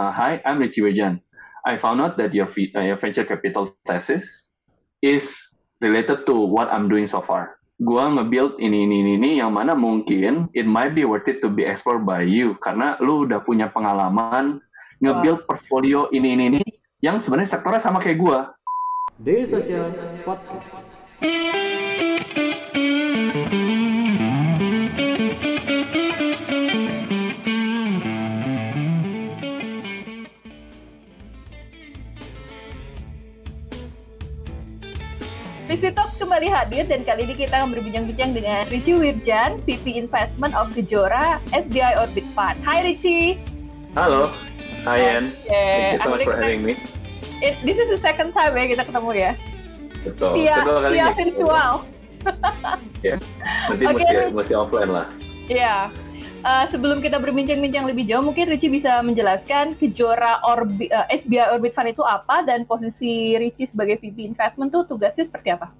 Uh, hi, I'm Richie Wejan. I found out that your, uh, your venture capital thesis is related to what I'm doing so far. Gua nge-build ini, ini, ini, yang mana mungkin it might be worth it to be explored by you. Karena lu udah punya pengalaman nge-build portfolio ini, ini, ini, yang sebenarnya sektornya sama kayak gua. Daily Social Podcast. Kembali hadir dan kali ini kita akan berbincang-bincang dengan Richie Wirjan, VP Investment of Kejora SBI Orbit Fund. Hai Richie. Halo, hi Ann. Okay. Thank you so much for having me. It, this is the second time ya kita ketemu ya. Betul. Via, via virtual. Ya, nanti Oke, mesti, Rich. mesti offline lah. Iya. Eh, sebelum kita berbincang-bincang lebih jauh, mungkin Richie bisa menjelaskan Kejora Orbi, eh, SBI Orbit Fund itu apa dan posisi Richie sebagai VP Investment tuh tugasnya seperti apa?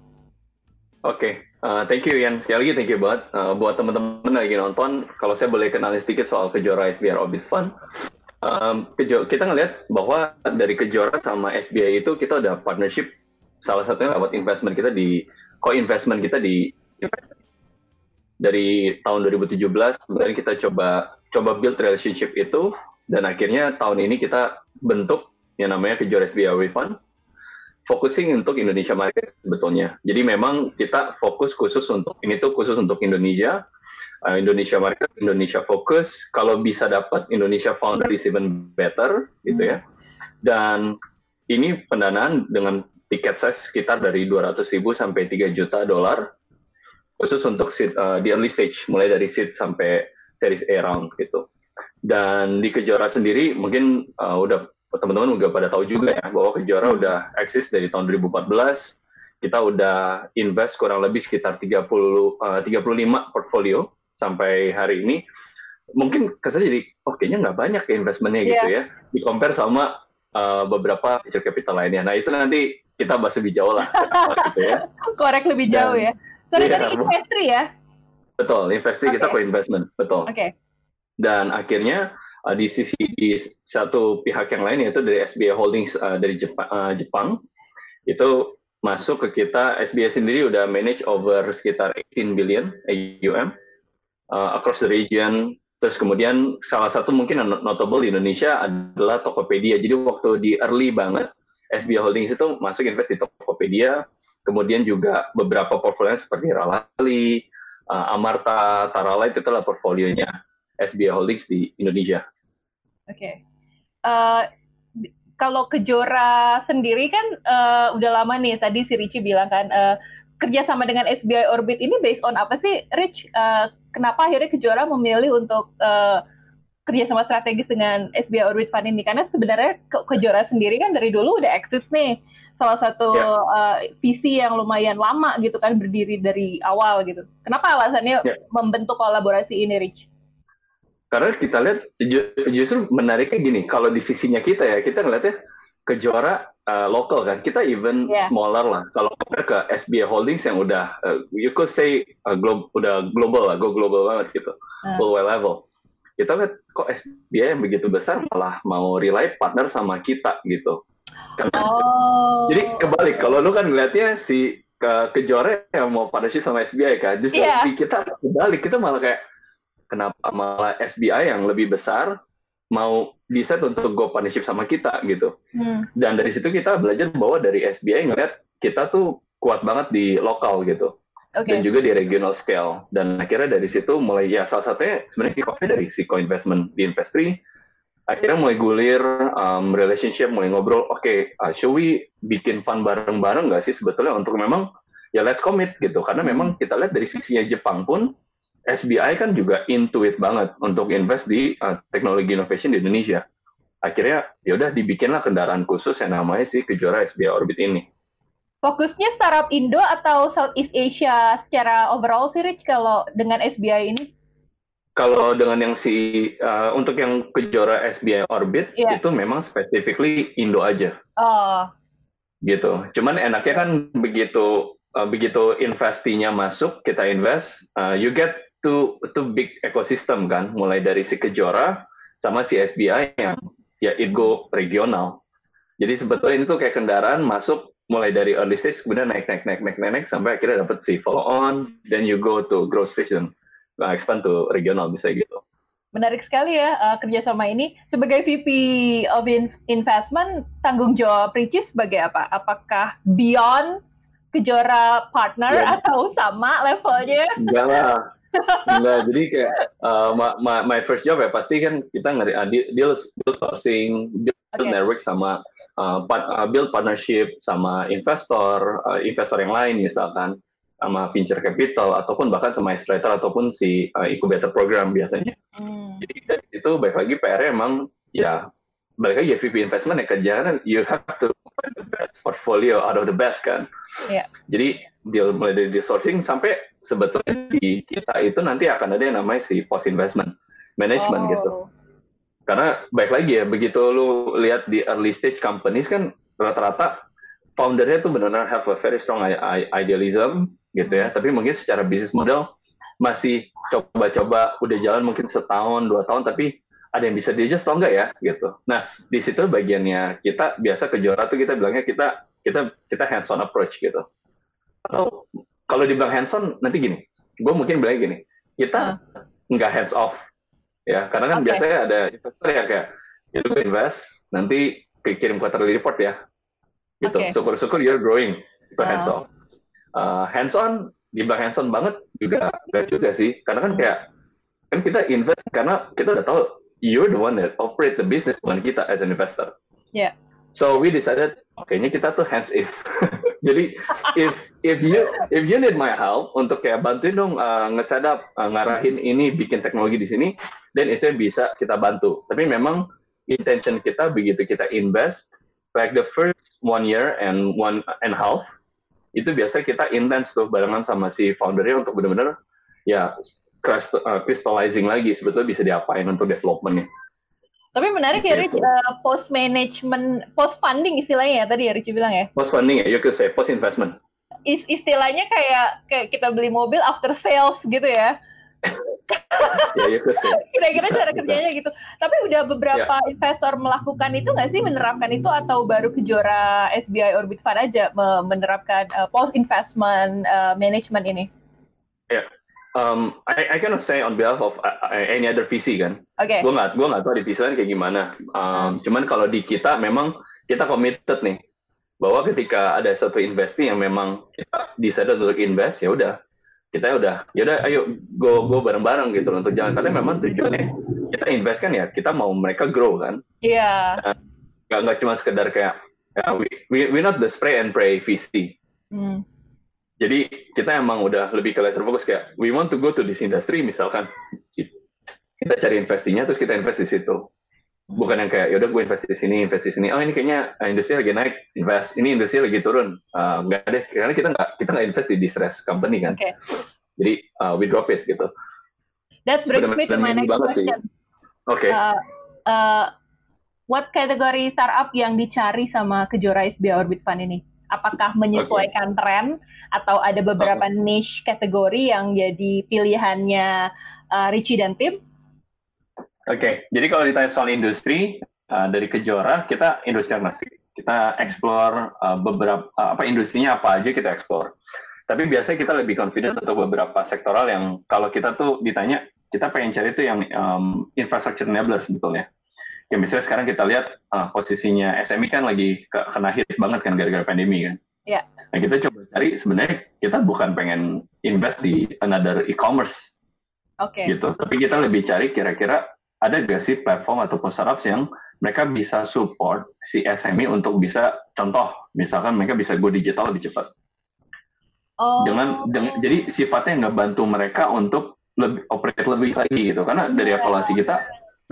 Oke, uh, thank you Ian. Sekali lagi thank you banget. Uh, buat teman-teman yang lagi nonton, kalau saya boleh kenalin sedikit soal Kejora SBI Orbit Fund. Um, Kejo- kita ngelihat bahwa dari Kejora sama SBI itu kita ada partnership, salah satunya lewat investment kita di, co-investment kita di. Dari tahun 2017, sebenarnya kita coba coba build relationship itu, dan akhirnya tahun ini kita bentuk yang namanya Kejora SBI Fund, focusing untuk Indonesia market sebetulnya. Jadi memang kita fokus khusus untuk ini tuh khusus untuk Indonesia, uh, Indonesia market, Indonesia fokus. Kalau bisa dapat Indonesia founder is even better gitu ya. Dan ini pendanaan dengan tiket size sekitar dari 200 ribu sampai 3 juta dolar khusus untuk seed, uh, di early stage mulai dari seed sampai series A round gitu. Dan di Kejora sendiri mungkin uh, udah teman-teman udah pada tahu juga ya bahwa Kejora udah eksis dari tahun 2014. Kita udah invest kurang lebih sekitar 30 uh, 35 portfolio sampai hari ini. Mungkin kesannya jadi oh kayaknya nggak banyak ya investmentnya gitu ya. Di compare sama uh, beberapa venture capital lainnya. Nah itu nanti kita bahas lebih jauh lah gitu ya. Korek lebih Dan- jauh ya. Sorry Iya, tadi investri ya. Betul, investasi kita Oke. co-investment, betul. Oke. dan akhirnya uh, di sisi di satu pihak yang lain yaitu dari SBI Holdings uh, dari Jepang, Jepang itu masuk ke kita SBI sendiri udah manage over sekitar 18 billion AUM uh, across the region. Terus kemudian salah satu mungkin yang notable di Indonesia adalah Tokopedia. Jadi waktu di early banget SBI Holdings itu masuk invest di Tokopedia. Kemudian juga beberapa portfolio seperti Ralali, uh, Amarta, Taralight itu adalah portfolionya SBI Holdings di Indonesia. Oke. Eh, di- kalau Kejora sendiri kan eh, udah lama nih tadi si Richie bilang kan eh, kerja sama dengan SBI Orbit ini based on apa sih Rich? Eh, kenapa akhirnya Kejora memilih untuk eh, kerja sama strategis dengan SBI Orbit Fund ini? Karena sebenarnya Ke- Kejora sendiri kan dari dulu udah eksis nih salah satu Ya. eh, visi yang lumayan lama gitu kan berdiri dari awal gitu. Kenapa alasannya Ya. membentuk kolaborasi ini Rich? Karena kita lihat ju- justru menariknya gini, kalau di sisinya kita ya, kita ngeliatnya kejora uh, lokal kan, kita even Yeah. smaller lah. Kalau compare ke SBI Holdings yang udah, uh, you could say uh, glo- udah global lah, go global banget gitu, Hmm. worldwide level. Kita lihat kok SBI yang begitu besar malah mau rely partner sama kita gitu. Karena Oh. Jadi kebalik, kalau lu kan ngeliatnya si ke kejora yang mau partnership sama SBI kan, justru di kita kebalik, kita malah kayak kenapa malah SBI yang lebih besar mau decide untuk go partnership sama kita gitu. Hmm. Dan dari situ kita belajar bahwa dari SBI ngeliat kita tuh kuat banget di lokal gitu Oke. dan juga di regional scale. Dan akhirnya dari situ mulai ya salah satunya sebenarnya kick off-nya dari si co-investment di Investri. Akhirnya mulai gulir um, relationship, mulai ngobrol, oke, uh, should we bikin fund bareng-bareng nggak sih sebetulnya untuk memang ya let's commit gitu. Karena memang kita lihat dari sisinya Jepang pun SBI kan juga into it banget untuk invest di uh, teknologi innovation di Indonesia. Akhirnya ya udah dibikinlah kendaraan khusus yang namanya si Kejora SBI Orbit ini. Fokusnya startup Indo atau Southeast Asia secara overall sih Rich kalau dengan SBI ini? Kalau dengan yang si uh, untuk yang kejora SBI Orbit Iya. itu memang specifically Indo aja Oh, gitu. Cuman enaknya kan begitu uh, begitu investinya masuk kita invest, uh, you get to to big ecosystem kan, mulai dari si kejora sama si SBI yang ya it go regional. Jadi sebetulnya ini tuh kayak kendaraan masuk mulai dari early stage kemudian naik naik naik naik naik, naik sampai akhirnya dapat si follow on, then you go to growth station, nah, expand to regional bisa gitu. Menarik sekali ya uh, kerjasama ini. Sebagai VP of Investment, tanggung jawab Richie sebagai apa? Apakah beyond Kejora partner yeah. atau sama levelnya? Enggak lah. Enggak, jadi kayak uh, my, my, my first job ya pasti kan kita ngeri uh, deal, deal sourcing, build okay. network sama uh, part, uh, build partnership sama investor, uh, investor yang lain misalkan sama venture capital ataupun bahkan sama accelerator ataupun si uh, incubator program biasanya. Hmm. Jadi dari situ baik lagi PR emang ya balik lagi ya VP investment ya kerjaan you have to find the best portfolio out of the best kan. Yeah. Jadi deal mulai dari sourcing sampai sebetulnya di kita itu nanti akan ada yang namanya si post investment management gitu. oh. gitu. Karena baik lagi ya begitu lu lihat di early stage companies kan rata-rata foundernya tuh benar-benar have a very strong idealism gitu ya. Tapi mungkin secara bisnis model masih coba-coba udah jalan mungkin setahun dua tahun tapi ada yang bisa diajak atau enggak ya gitu. Nah di situ bagiannya kita biasa ke Jora tuh kita bilangnya kita kita kita hands on approach gitu. Atau kalau dibilang hands on nanti gini, gue mungkin bilang gini, kita nggak hands off ya karena kan okay. biasanya ada investor yang kayak ya lu invest nanti kirim quarterly report ya gitu. Syukur-syukur you're growing itu hands off uh, hands on dibilang hands on banget juga enggak juga sih karena kan kayak kan kita invest karena kita udah tahu you're the one that operate the business bukan kita as an investor. Yeah. So we decided, kayaknya kita tuh hands if. Jadi if if you if you need my help untuk kayak bantuin dong uh, nge uh, ngarahin ini bikin teknologi di sini, dan itu yang bisa kita bantu. Tapi memang intention kita begitu kita invest, like the first one year and one and half, itu biasa kita intens tuh barengan sama si foundernya untuk benar-benar ya uh, crystallizing lagi sebetulnya bisa diapain untuk developmentnya. Tapi menarik ya, Rich, uh, post management, post funding istilahnya ya tadi ya Rich bilang ya. Post funding ya, you could say post investment. Is istilahnya kayak kayak kita beli mobil after sales gitu ya. ya. Kira-kira cara bisa. kerjanya gitu. Tapi udah beberapa ya. investor melakukan itu nggak sih menerapkan itu atau baru kejora SBI Orbit Fund aja menerapkan uh, post investment uh, management ini? Ya, yeah. Um, I, I cannot say on behalf of uh, uh any other VC kan. Oke. Okay. Gue nggak gue nggak tahu di VC lain kayak gimana. Um, cuman kalau di kita memang kita committed nih bahwa ketika ada satu investing yang memang kita decided untuk invest ya udah kita udah yaudah ayo go go bareng-bareng gitu untuk jalan karena memang tujuannya kita invest kan ya kita mau mereka grow kan iya yeah. nggak nggak cuma sekedar kayak ya, we, we we not the spray and pray VC hmm. Jadi kita emang udah lebih ke laser fokus kayak we want to go to this industry misalkan. Kita cari investinya terus kita invest di situ. Bukan yang kayak yaudah gue invest di sini invest di sini. Oh ini kayaknya uh, industri lagi naik invest. Ini industri lagi turun. Uh, nggak deh karena kita nggak kita nggak invest di distress company kan. Okay. jadi uh, we drop it gitu. That brings me to my next question. Oke. Okay. uh, uh, what kategori startup yang dicari sama Kejora SBI Orbit Fund ini apakah menyesuaikan okay. tren atau ada beberapa okay. niche kategori yang jadi pilihannya uh, Richie dan tim Oke, okay. jadi kalau ditanya soal industri uh, dari Kejora, kita industri agnostik. Kita explore uh, beberapa uh, apa industrinya apa aja kita explore. Tapi biasanya kita lebih confident untuk beberapa sektoral yang kalau kita tuh ditanya, kita pengen cari itu yang um, infrastructure enabler sebetulnya. Ya misalnya sekarang kita lihat uh, posisinya SME kan lagi ke, kena hit banget kan gara-gara pandemi kan. Iya. Yeah. Nah kita coba cari sebenarnya kita bukan pengen invest di another e-commerce. Oke. Okay. Gitu. Tapi kita lebih cari kira-kira ada gak sih platform ataupun startup yang mereka bisa support si SME untuk bisa contoh misalkan mereka bisa go digital lebih cepat oh. dengan, dengan jadi sifatnya nggak bantu mereka untuk lebih operate lebih lagi gitu karena dari iya. evaluasi kita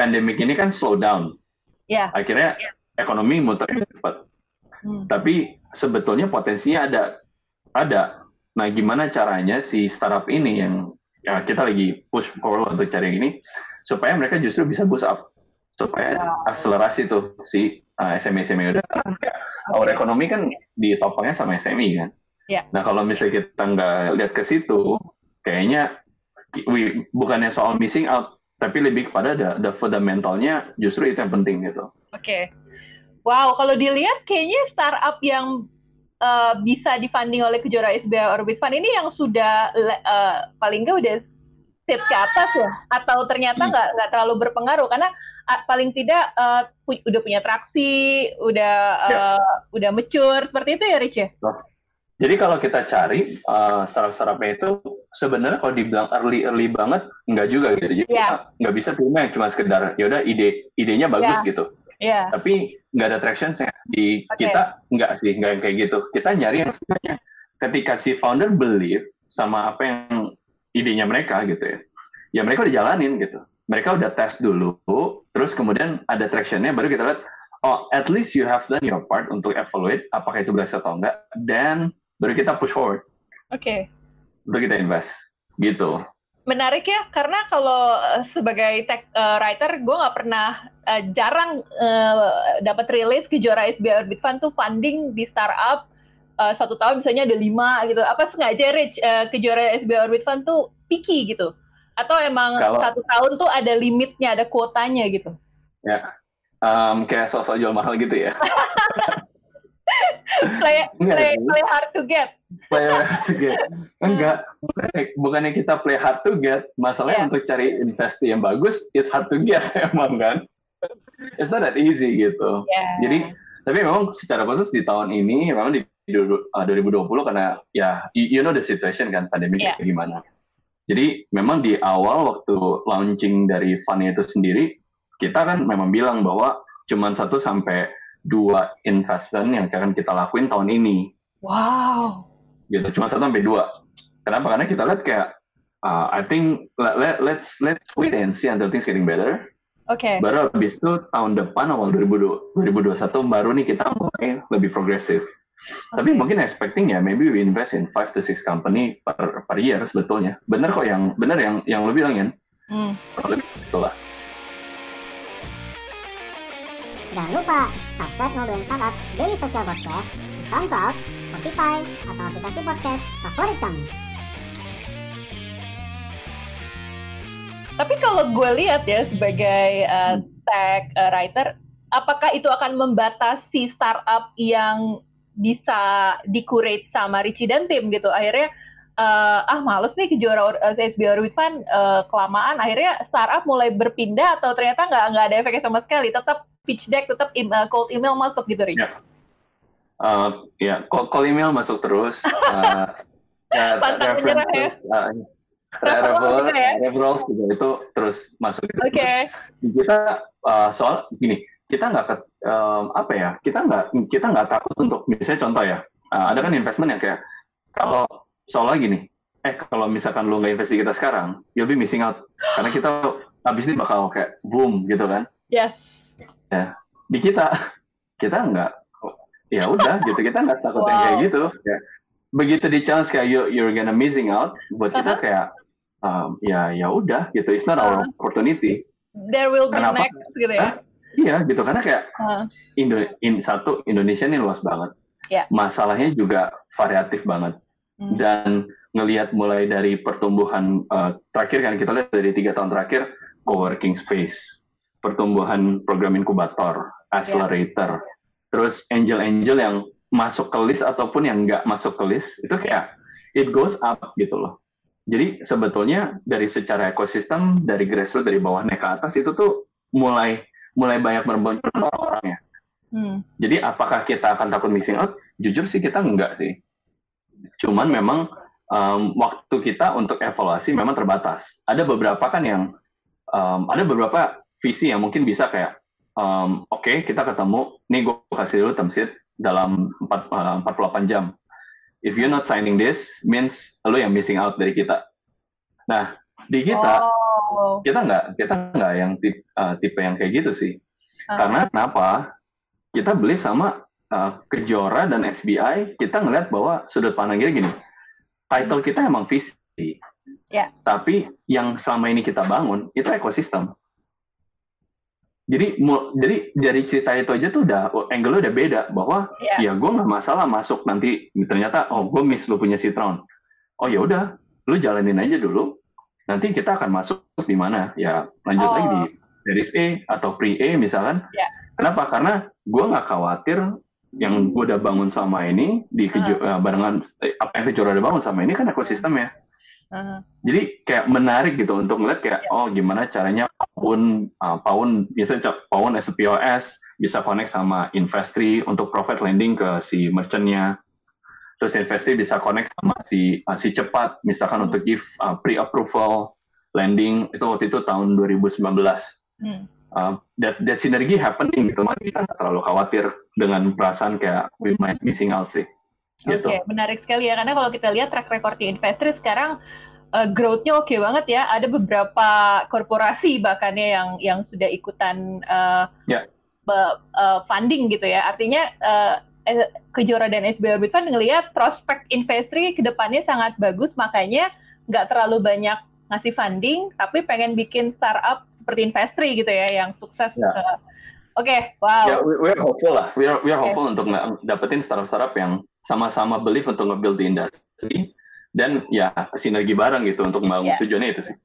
pandemic ini kan slow down yeah. akhirnya yeah. ekonomi muter cepat hmm. tapi sebetulnya potensinya ada ada nah gimana caranya si startup ini yang ya kita lagi push forward untuk cari ini supaya mereka justru bisa boost up supaya akselerasi tuh si uh, SME SME udah kayak our ekonomi kan ditopangnya sama SME kan. Yeah. Nah kalau misalnya kita nggak lihat ke situ, kayaknya we, bukannya soal missing out, tapi lebih kepada the, the fundamentalnya justru itu yang penting gitu. Oke. Wow, kalau dilihat kayaknya startup yang uh, bisa difunding oleh Kejora SBI Orbit Fund ini yang sudah uh, paling nggak udah step ke atas ya? Atau ternyata nggak nggak terlalu berpengaruh karena uh, paling tidak uh, pu udah punya traksi, udah uh, udah mature seperti itu ya Rich ya? Jadi kalau kita cari uh, startup-startupnya itu sebenarnya kalau dibilang early early banget nggak juga gitu. Jadi yeah. nggak bisa terima cuma sekedar ya udah ide idenya bagus yeah. gitu. Yeah. Tapi nggak ada traction di okay. kita nggak sih nggak yang kayak gitu. Kita nyari yang sebenarnya ketika si founder believe sama apa yang idenya mereka gitu ya. Ya mereka udah jalanin gitu. Mereka udah tes dulu, terus kemudian ada tractionnya baru kita lihat oh at least you have done your part untuk evaluate apakah itu berhasil atau enggak dan baru kita push forward. Oke. Okay. Untuk kita invest, gitu. Menarik ya, karena kalau uh, sebagai tech uh, writer, gue nggak pernah uh, jarang uh, dapat rilis ke Jora SBI Orbit Fund tuh funding di startup uh, satu tahun misalnya ada lima gitu. Apa sengaja Rich uh, ke Jora SBI Orbit Fund tuh picky gitu? Atau emang kalau, satu tahun tuh ada limitnya, ada kuotanya gitu? Ya, um, kayak sosok jual mahal gitu ya. play play play hard to get. Play hard to get. Enggak. Bukannya kita play hard to get masalahnya yeah. untuk cari investasi yang bagus it's hard to get emang kan? It's not that easy gitu. Yeah. jadi tapi memang secara khusus di tahun ini memang di 2020 uh, karena ya you, know the situation kan pandemi yeah. kayak gimana. Jadi memang di awal waktu launching dari fund itu sendiri kita kan memang bilang bahwa cuma satu sampai dua investment yang akan kita lakuin tahun ini. Wow. Gitu, cuma satu sampai dua. Kenapa? Karena kita lihat kayak, uh, I think let, let, let's let's wait and see until things getting better. Oke. Okay. Baru habis itu tahun depan awal 2020, 2021 baru nih kita mulai lebih progresif. Okay. Tapi mungkin expecting ya, maybe we invest in five to six company per, per year sebetulnya. Bener kok yang bener yang yang lu bilang ya. Hmm. Lebih itulah. Jangan lupa subscribe Ngobrolin Startup Daily Social Podcast di SoundCloud, Spotify, atau aplikasi podcast favorit kamu. Tapi kalau gue lihat ya sebagai uh, tech uh, writer, apakah itu akan membatasi startup yang bisa dikurate sama Richie dan tim gitu? Akhirnya uh, ah males nih ke juara uh, CSB Orbit Fund uh, kelamaan akhirnya startup mulai berpindah atau ternyata nggak nggak ada efeknya sama sekali tetap pitch deck tetap im uh, cold email masuk gitu Rik? Ya, uh, ya cold, cold email masuk terus. Uh, ya, references, ya. Uh, referral, ya? referrals juga itu terus masuk. Oke. Okay. Kita uh, soal gini, kita nggak um, apa ya? Kita nggak kita nggak takut untuk misalnya contoh ya, uh, ada kan investment yang kayak kalau soal gini, eh kalau misalkan lu nggak investasi kita sekarang, you'll be missing out karena kita habis ini bakal kayak boom gitu kan? Yes ya di kita kita nggak ya udah gitu kita nggak takut wow. yang kayak gitu ya. begitu di challenge kayak you you're gonna missing out buat kita uh-huh. kayak um, ya ya udah gitu it's not our uh-huh. opportunity there will be Kenapa? next gitu ya iya gitu karena kayak uh. Indo in satu Indonesia ini luas banget yeah. masalahnya juga variatif banget hmm. dan ngelihat mulai dari pertumbuhan uh, terakhir kan kita lihat dari tiga tahun terakhir co-working space pertumbuhan program inkubator, accelerator, yeah. terus angel-angel yang masuk ke list ataupun yang nggak masuk ke list, itu kayak it goes up gitu loh. Jadi sebetulnya dari secara ekosistem, dari grassroots, dari bawah naik ke atas, itu tuh mulai mulai banyak bermuncul orang-orangnya. Hmm. Jadi apakah kita akan takut missing out? Jujur sih kita enggak sih. Cuman memang um, waktu kita untuk evaluasi memang terbatas. Ada beberapa kan yang um, ada beberapa visi yang mungkin bisa kayak um, oke okay, kita ketemu nih gue kasih dulu term sheet dalam 4, uh, 48 jam if you not signing this means lo yang missing out dari kita nah di kita oh. kita nggak kita nggak yang tipe, uh, tipe yang kayak gitu sih uh. karena kenapa kita beli sama uh, Kejora dan SBI kita ngeliat bahwa sudut pandangnya gini title kita emang visi yeah. tapi yang selama ini kita bangun itu ekosistem jadi jadi dari cerita itu aja tuh udah angle udah beda bahwa yeah. ya gue nggak masalah masuk nanti ternyata oh gue miss lu punya citron oh ya udah lu jalanin aja dulu nanti kita akan masuk di mana? Ya lanjut Oh. lagi di series A atau pre-A misalkan. Ya. Kenapa? Karena gue nggak khawatir yang gue udah bangun sama ini di kejo eh, barengan eh, apa yang kejora udah bangun sama ini kan ekosistem ya. Jadi kayak menarik gitu untuk ngeliat kayak Ya. oh gimana caranya Pawn uh, bisa cap- Pawn as a POS bisa connect sama Investri untuk profit lending ke si merchantnya. Terus Investri bisa connect sama si uh, si cepat misalkan untuk give uh, pre-approval lending itu waktu itu tahun 2019. hmm. Uh, that that synergy happening gitu, makanya kita nggak terlalu khawatir dengan perasaan kayak we might missing out sih. Gitu. Oke, menarik sekali ya. Karena kalau kita lihat track record di Investri sekarang eh, growth-nya oke banget ya. Ada beberapa korporasi bahkan ya yang yang sudah ikutan eh, Ya. be- eh, funding gitu ya. Artinya eh, eh, Kejora dan SBI Orbit Fund ngelihat prospek Investri ke depannya sangat bagus, makanya nggak terlalu banyak ngasih funding, tapi pengen bikin startup seperti Investri gitu ya, yang sukses. Ya. eh. Oke, wow. Ya, we, we are hopeful lah. We are, we are Oke. hopeful untuk nge- dapetin startup-startup yang sama-sama believe untuk nge-build di industri dan ya sinergi bareng gitu untuk membangun Ya. tujuannya itu sih.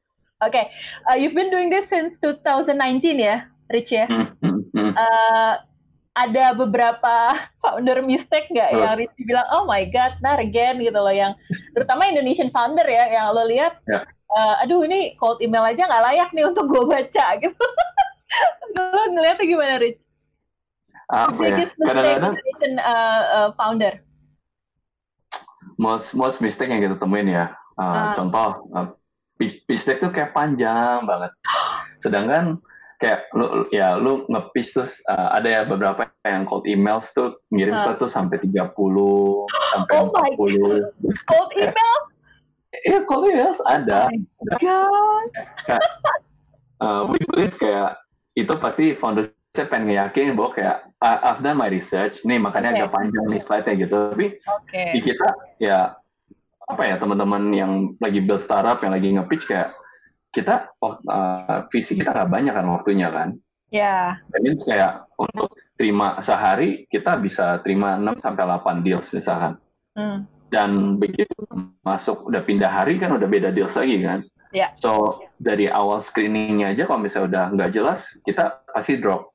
Oke, uh, you've been doing this since 2019 ya, Rich ya. Hmm, hmm. Uh, ada beberapa founder mistake nggak Oh. yang Rich bilang, oh my god, not again gitu loh, yang terutama Indonesian founder ya, yang lo lihat, Ya. uh, aduh ini cold email aja nggak layak nih untuk gue baca gitu. lo ngeliatnya gimana, Rich? Apa ya? Kadang-kadang Indonesian uh, uh, founder. Most most mistake yang kita temuin ya. Uh, Ah. Contoh uh, pitch, pitch deck tuh kayak panjang banget. Sedangkan kayak lu ya lu nge-pitch terus uh, ada ya beberapa yang cold emails tuh ngirim Ah. satu sampai 30 sampai Oh my 40. Cold email? Iya, cold emails ada. God. uh, we believe kayak itu pasti founders saya pengen yakin bahwa kayak "I- I've done my research nih makanya Oke. agak panjang nih slide-nya gitu tapi Oke. di kita ya apa ya teman-teman yang lagi build startup yang lagi nge-pitch kayak kita oh, uh, visi kita nggak banyak kan waktunya kan Ya. That means kayak untuk terima sehari kita bisa terima 6 sampai 8 deals misalkan Hmm. dan begitu masuk udah pindah hari kan udah beda deals lagi kan. Ya. So dari awal screeningnya aja kalau misalnya udah nggak jelas kita pasti drop.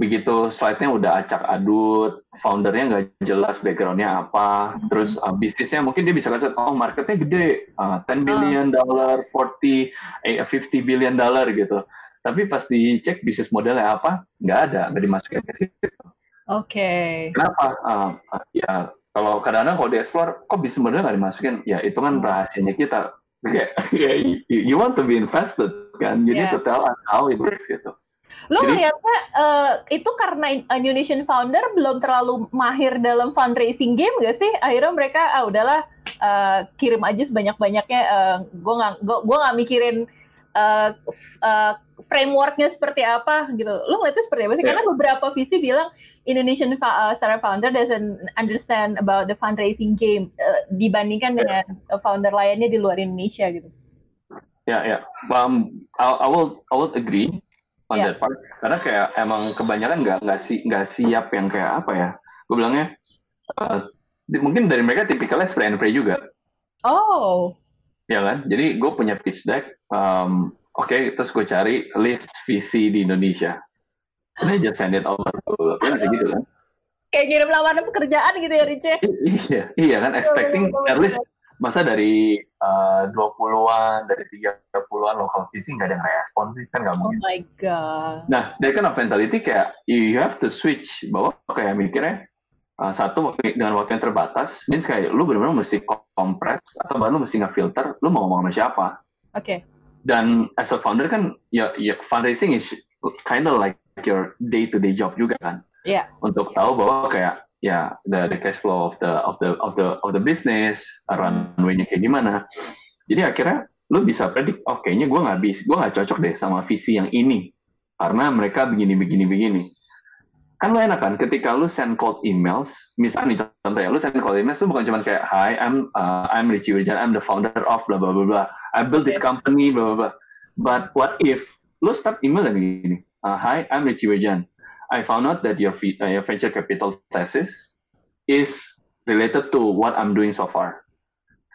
Begitu slide-nya udah acak adut, foundernya nggak jelas backgroundnya apa, Mhm. terus uh, bisnisnya mungkin dia bisa kasih oh marketnya gede, uh, 10 billion dollar, 40, eh, 50 billion dollar gitu. Tapi pas dicek bisnis modelnya apa, nggak ada, nggak dimasukin ke situ. Oke. Kenapa? Uh, ya kalau kadang-kadang kalau di-explore, kok bisnis model nggak dimasukin? Ya itu kan Hmm. rahasianya kita. Kayak, ya, you, want to be invested kan? You need Yeah. to tell us how it works gitu. Lo Jadi- ngeliatnya eh, itu karena Indonesian founder belum terlalu mahir dalam fundraising game gak sih? Akhirnya mereka ah udahlah eh, kirim aja sebanyak-banyaknya. eh, gue nggak gue nggak mikirin f- eh, frameworknya seperti apa gitu. Lo ngeliatnya seperti apa sih? Ya. Karena beberapa visi bilang Indonesian startup founder doesn't understand about the fundraising game eh, dibandingkan Ya. dengan founder lainnya di luar Indonesia gitu. Ya ya, um, I, I will I will agree on Ya. that part. Karena kayak emang kebanyakan nggak nggak si nggak siap yang kayak apa ya? Gue bilangnya uh, di- mungkin dari mereka tipikalnya spray and pray juga. Oh, ya kan? Jadi gue punya pitch deck, um, oke, terus gue cari list visi di Indonesia. Ini just send it over, kan bisa gitu kan? kayak ngirim lamaran pekerjaan gitu ya, Rice? Iya, iya kan, expecting at least masa dari uh, 20-an, dari 30-an lokal visi nggak ada yang respon sih, kan nggak Oh mungkin. my god. Nah, dari kan mentality kayak you have to switch, bahwa kayak mikirnya uh, satu dengan waktu yang terbatas, means kayak lu benar-benar mesti kompres atau bahkan lu mesti nge-filter, lu mau ngomong sama siapa. Oke. dan as a founder kan ya, ya fundraising is kind of like your day to day job juga kan Iya. untuk tahu bahwa kayak ya the, the cash flow of the of the of the of the business runway-nya kayak gimana. Jadi akhirnya lu bisa predik oh kayaknya gue nggak bisa gue nggak cocok deh sama visi yang ini. Karena mereka begini begini begini. Kan lu enak kan ketika lu send cold emails misalnya nih contoh ya lu send cold emails lu bukan cuma kayak hi I'm uh, I'm Richie Wirjan I'm the founder of bla bla bla bla. I built this company bla bla bla. But what if lu start email dan gini uh, hi I'm Richie Wirjan I found out that your, uh, your venture capital thesis is related to what I'm doing so far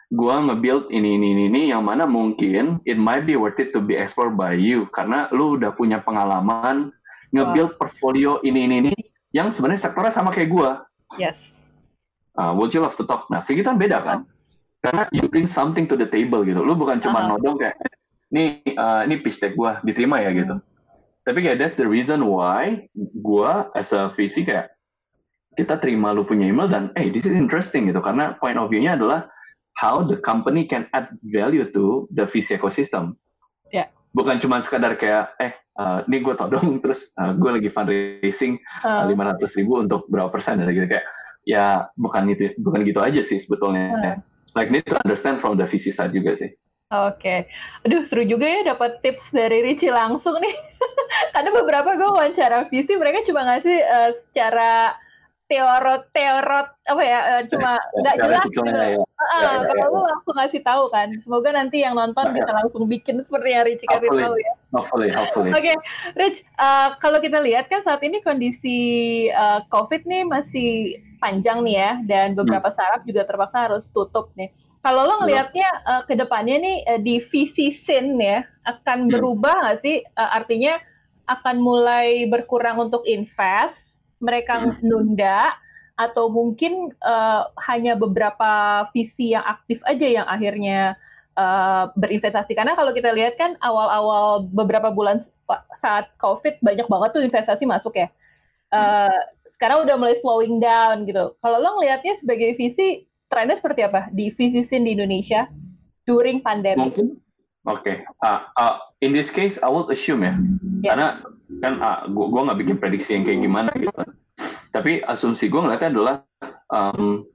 gue nge-build ini, ini, ini, ini, yang mana mungkin it might be worth it to be explored by you. Karena lu udah punya pengalaman nge-build portfolio ini, ini, ini, yang sebenarnya sektornya sama kayak gue. Yes. Uh, would you love to talk? Nah, kita beda kan? Karena you bring something to the table gitu. Lu bukan cuma Uh-huh. nodong kayak, ini, uh, ini pitch deck gue, diterima ya gitu. Tapi kayak that's the reason why gue as a VC kayak, kita terima lu punya email dan, hey, this is interesting gitu. Karena point of view-nya adalah how the company can add value to the VC ecosystem. Ya. Bukan cuma sekadar kayak, eh, uh, ini gue todong, terus uh, gue lagi fundraising Uh, lima ratus ribu untuk berapa persen dan gitu kayak ya bukan itu bukan gitu aja sih sebetulnya Hmm. like need to understand from the VC side juga sih Oke, aduh seru juga ya dapat tips dari Richie langsung nih. Karena beberapa gue wawancara visi mereka cuma ngasih eh, secara teorot teorot apa ya eh, cuma nggak jelas gitu. ya. Ah, Ya, ya, kalau ya. lu langsung ngasih tahu kan. Semoga nanti yang nonton Ya, bisa langsung bikin seperti yang Richie kasih tahu ya. hopefully hopefully Oke, Rich, uh, kalau kita lihat kan saat ini kondisi uh, COVID nih masih panjang nih ya, dan beberapa startup juga terpaksa harus tutup nih. Kalau lo ngelihatnya uh, ke depannya nih uh, di VC scene ya, akan Hmm. berubah nggak sih? Uh, artinya akan mulai berkurang untuk invest, mereka Hmm. nunda, atau mungkin uh, hanya beberapa VC yang aktif aja yang akhirnya uh, berinvestasi karena kalau kita lihat kan awal-awal beberapa bulan saat COVID banyak banget tuh investasi masuk ya. Uh, sekarang udah mulai slowing down gitu. Kalau lo ngelihatnya sebagai VC trennya seperti apa di scene di Indonesia during pandemic? mungkin oke Ah, ah, in this case I would assume ya Ya. karena kan ah, gua gua nggak bikin prediksi yang kayak gimana gitu tapi asumsi gue ngeliatnya adalah um,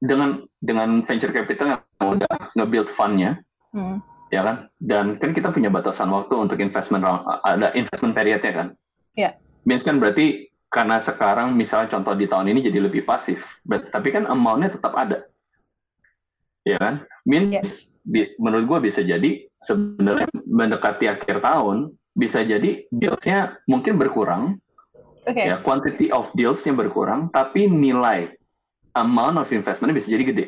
dengan dengan venture capital yang udah nge-build fund-nya Hmm. ya kan dan kan kita punya batasan waktu untuk investment round ada investment periodnya kan Ya. means kan berarti karena sekarang misalnya contoh di tahun ini jadi lebih pasif But- tapi kan amount-nya tetap ada ya kan? Means bi- menurut gua bisa jadi sebenarnya mendekati akhir tahun bisa jadi deals-nya mungkin berkurang Oke. ya quantity of deals-nya berkurang tapi nilai amount of investment bisa jadi gede.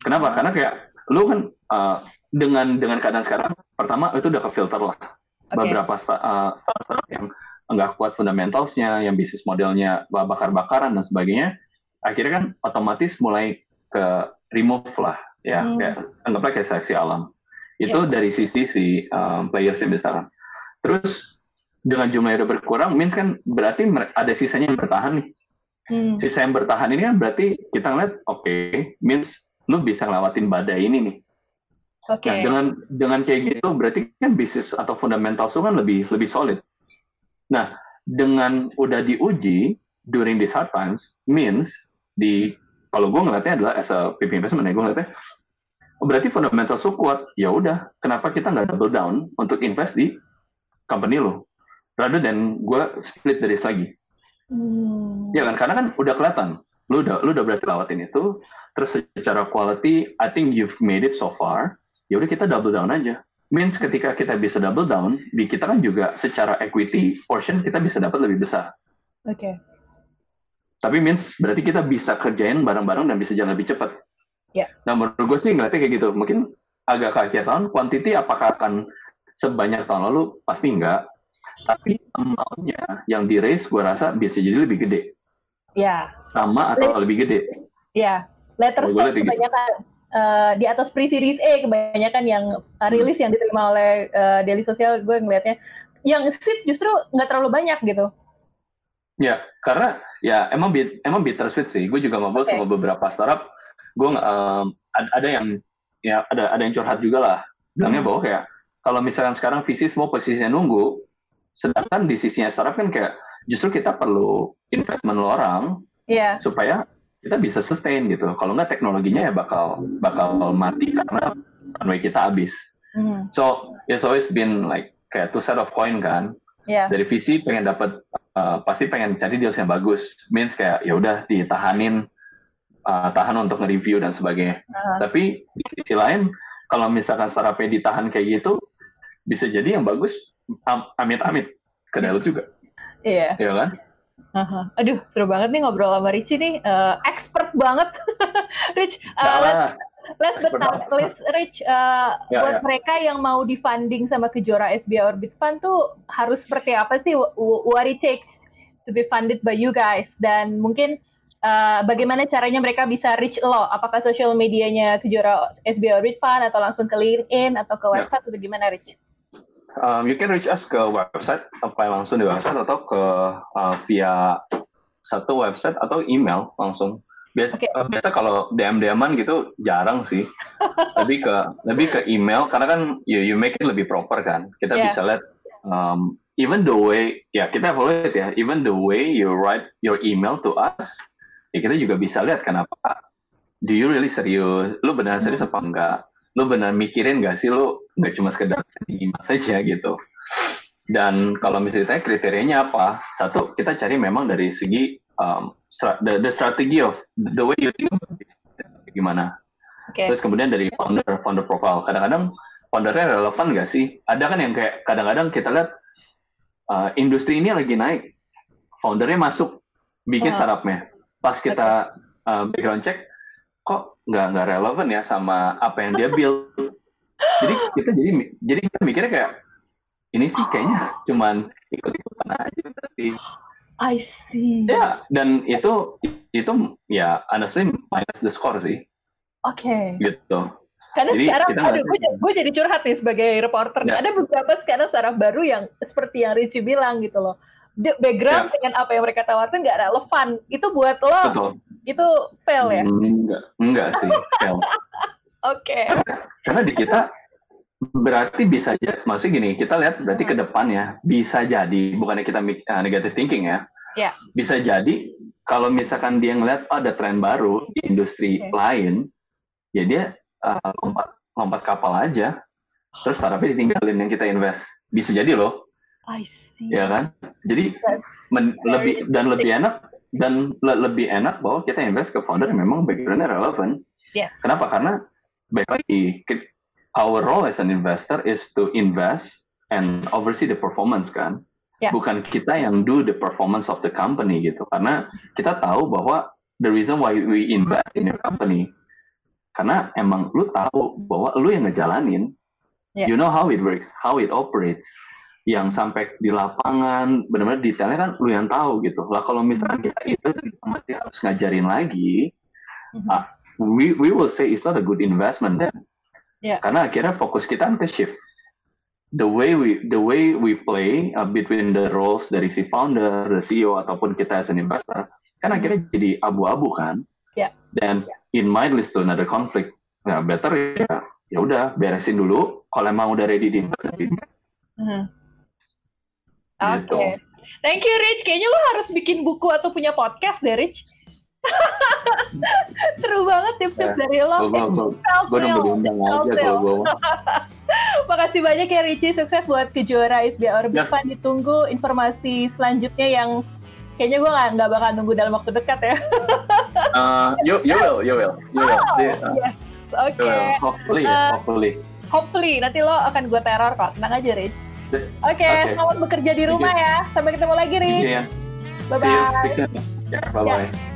Kenapa? Karena kayak lu kan uh, dengan dengan keadaan sekarang pertama itu udah ke filter lah. Oke. beberapa sta- uh, startup yang nggak kuat fundamentalsnya yang bisnis modelnya bakar-bakaran dan sebagainya akhirnya kan otomatis mulai ke remove lah ya Hmm. kayak anggaplah kayak seleksi alam itu dari sisi si um, players yang besar terus dengan jumlahnya udah berkurang means kan berarti ada sisanya yang bertahan nih Hmm. sisa yang bertahan ini kan berarti kita ngeliat oke means lu bisa ngelewatin badai ini nih Oke. Nah, dengan dengan kayak gitu berarti kan bisnis atau fundamental lu kan lebih lebih solid. Nah, dengan udah diuji during these hard times means di kalau gue ngeliatnya adalah as a VP investment ya gue ngeliatnya oh, berarti fundamental lu kuat ya udah kenapa kita nggak double down untuk invest di company lo? Rather than gue split dari lagi Hmm. ya kan karena kan udah kelihatan lu udah lu udah berhasil lewatin itu terus secara quality I think you've made it so far ya udah kita double down aja. Means ketika kita bisa double down di kita kan juga secara equity portion kita bisa dapat lebih besar. Oke. Tapi means berarti kita bisa kerjain bareng-bareng dan bisa jalan lebih cepat. Ya. nah menurut gue sih ngeliatnya kayak gitu. Mungkin agak ke akhir tahun quantity apakah akan sebanyak tahun lalu? Pasti enggak. Tapi amount-nya yang di raise gue rasa bisa jadi lebih gede. Ya. sama atau lebih gede. Ya, letter Oh, kebanyakan eh, di atas pre-series A kebanyakan yang uh, rilis yang diterima oleh eh, Daily Social gue ngelihatnya yang seed justru nggak terlalu banyak gitu. Ya, karena ya emang bit, emang bittersweet sih. Gue juga ngobrol Oke. sama beberapa startup. Gue em, ada, ada yang ya ada ada yang curhat juga lah. Bilangnya Hmm. bahwa kayak kalau misalkan sekarang visi semua posisinya nunggu, sedangkan di sisinya startup kan kayak justru kita perlu investment lo orang Iya, supaya kita bisa sustain gitu. Kalau nggak teknologinya ya bakal bakal mati karena runway kita habis. Hmm, So it's always been like kayak two side of coin kan iya, dari visi pengen dapat uh, pasti pengen cari deals yang bagus means kayak ya udah ditahanin uh, tahan untuk nge-review dan sebagainya Ah. tapi di sisi lain kalau misalkan startupnya ditahan kayak gitu bisa jadi yang bagus am- amit-amit ke dalam juga iya. ya kan Aha. Aduh, seru banget nih ngobrol sama Richie nih, Eh, expert banget. Rich, eh. Last but not least, Rich, uh, Ya, buat ya. mereka yang mau di-funding sama Kejora SBI Orbit Fund tuh harus seperti apa sih wh- wh- what it takes to be funded by you guys? Dan mungkin uh, bagaimana caranya mereka bisa reach lo? Apakah social medianya Kejora SBI Orbit Fund atau langsung ke LinkedIn atau ke Ya. website atau gimana, Rich? Um, you can reach us ke website, apply langsung di website atau ke uh, via satu website atau email langsung. Biasa, Oke. uh, biasa kalau DM DMan gitu jarang sih. lebih ke lebih ke email karena kan you, you make it lebih proper kan. Kita Yeah. bisa lihat um, even the way ya kita evaluate ya, even the way you write your email to us, ya kita juga bisa lihat kenapa. Do you really serius? Lu beneran serius apa enggak? Lu beneran mikirin nggak sih lu nggak cuma sekedar email saja gitu. Dan kalau misalnya ditanya kriterianya apa? Satu, kita cari memang dari segi um, the, the strategy of the way you think gimana. Oke. Terus kemudian dari founder founder profile. Kadang-kadang foundernya relevan nggak sih? Ada kan yang kayak kadang-kadang kita lihat uh, industri ini lagi naik, foundernya masuk bikin Oh. startupnya. Pas kita uh, background check, kok nggak nggak relevan ya sama apa yang dia build. jadi kita jadi jadi kita mikirnya kayak ini sih kayaknya cuman ikut-ikutan aja berarti. I see. Ya, dan itu itu ya honestly minus the score sih Oke. gitu. Karena Jadi sekarang, kita aduh, gue, gue jadi curhat nih sebagai reporter. Ya. Ada beberapa sekarang startup baru yang seperti yang Richie bilang gitu loh. The background Ya. dengan apa yang mereka tawarkan nggak relevan. Itu buat lo, Betul. itu fail ya? Enggak, enggak sih. Fail. Oke. Karena di kita berarti bisa aja, maksudnya gini, kita lihat berarti ke depannya bisa jadi, bukannya kita uh, negative thinking ya. Ya. Bisa jadi kalau misalkan dia ngeliat oh, ada tren baru di industri Oke. lain, ya dia uh, lompat lompat kapal aja, terus startupnya ditinggalin yang kita invest. Bisa jadi loh, I see. ya kan? Jadi men- lebih dan lebih enak dan le- lebih enak bahwa kita invest ke founder yang memang backgroundnya relevan. Yes. Kenapa? Karena baik lagi our role as an investor is to invest and oversee the performance kan. Ya. Bukan kita yang do the performance of the company gitu. Karena kita tahu bahwa the reason why we invest in your company karena emang lu tahu bahwa lu yang ngejalanin. Ya. You know how it works, how it operates yang sampai di lapangan benar-benar detailnya kan lu yang tahu gitu lah kalau misalnya kita itu kita masih harus ngajarin lagi Mhm. ah, we we will say it's not a good investment then Ya. karena akhirnya fokus kita ke shift the way we the way we play uh, between the roles dari si founder the CEO ataupun kita as an investor kan akhirnya jadi abu-abu kan Ya. dan in mind leads to another conflict nah better ya ya udah beresin dulu kalau emang udah ready di invest Mhm. Oke. Gitu. Thank you, Rich. Kayaknya lo harus bikin buku atau punya podcast deh, Rich. Seru tips-tips Ya. dari lo. Gue nunggu diundang aja kalau gue Makasih banyak ya Richie, sukses buat kejuara Orbit Ya. Fund. Ditunggu informasi selanjutnya yang kayaknya gue nggak bakal nunggu dalam waktu dekat ya. Uh, you you will you will you will. Oh, uh, yes. Oke, will. Hopefully ya, Uh, hopefully. hopefully nanti lo akan gue teror kok. Tenang aja, Rich. Oke, Oke. selamat bekerja di rumah ya. Sampai ketemu lagi, Rich. Iya. Bye See you. bye. Speak soon.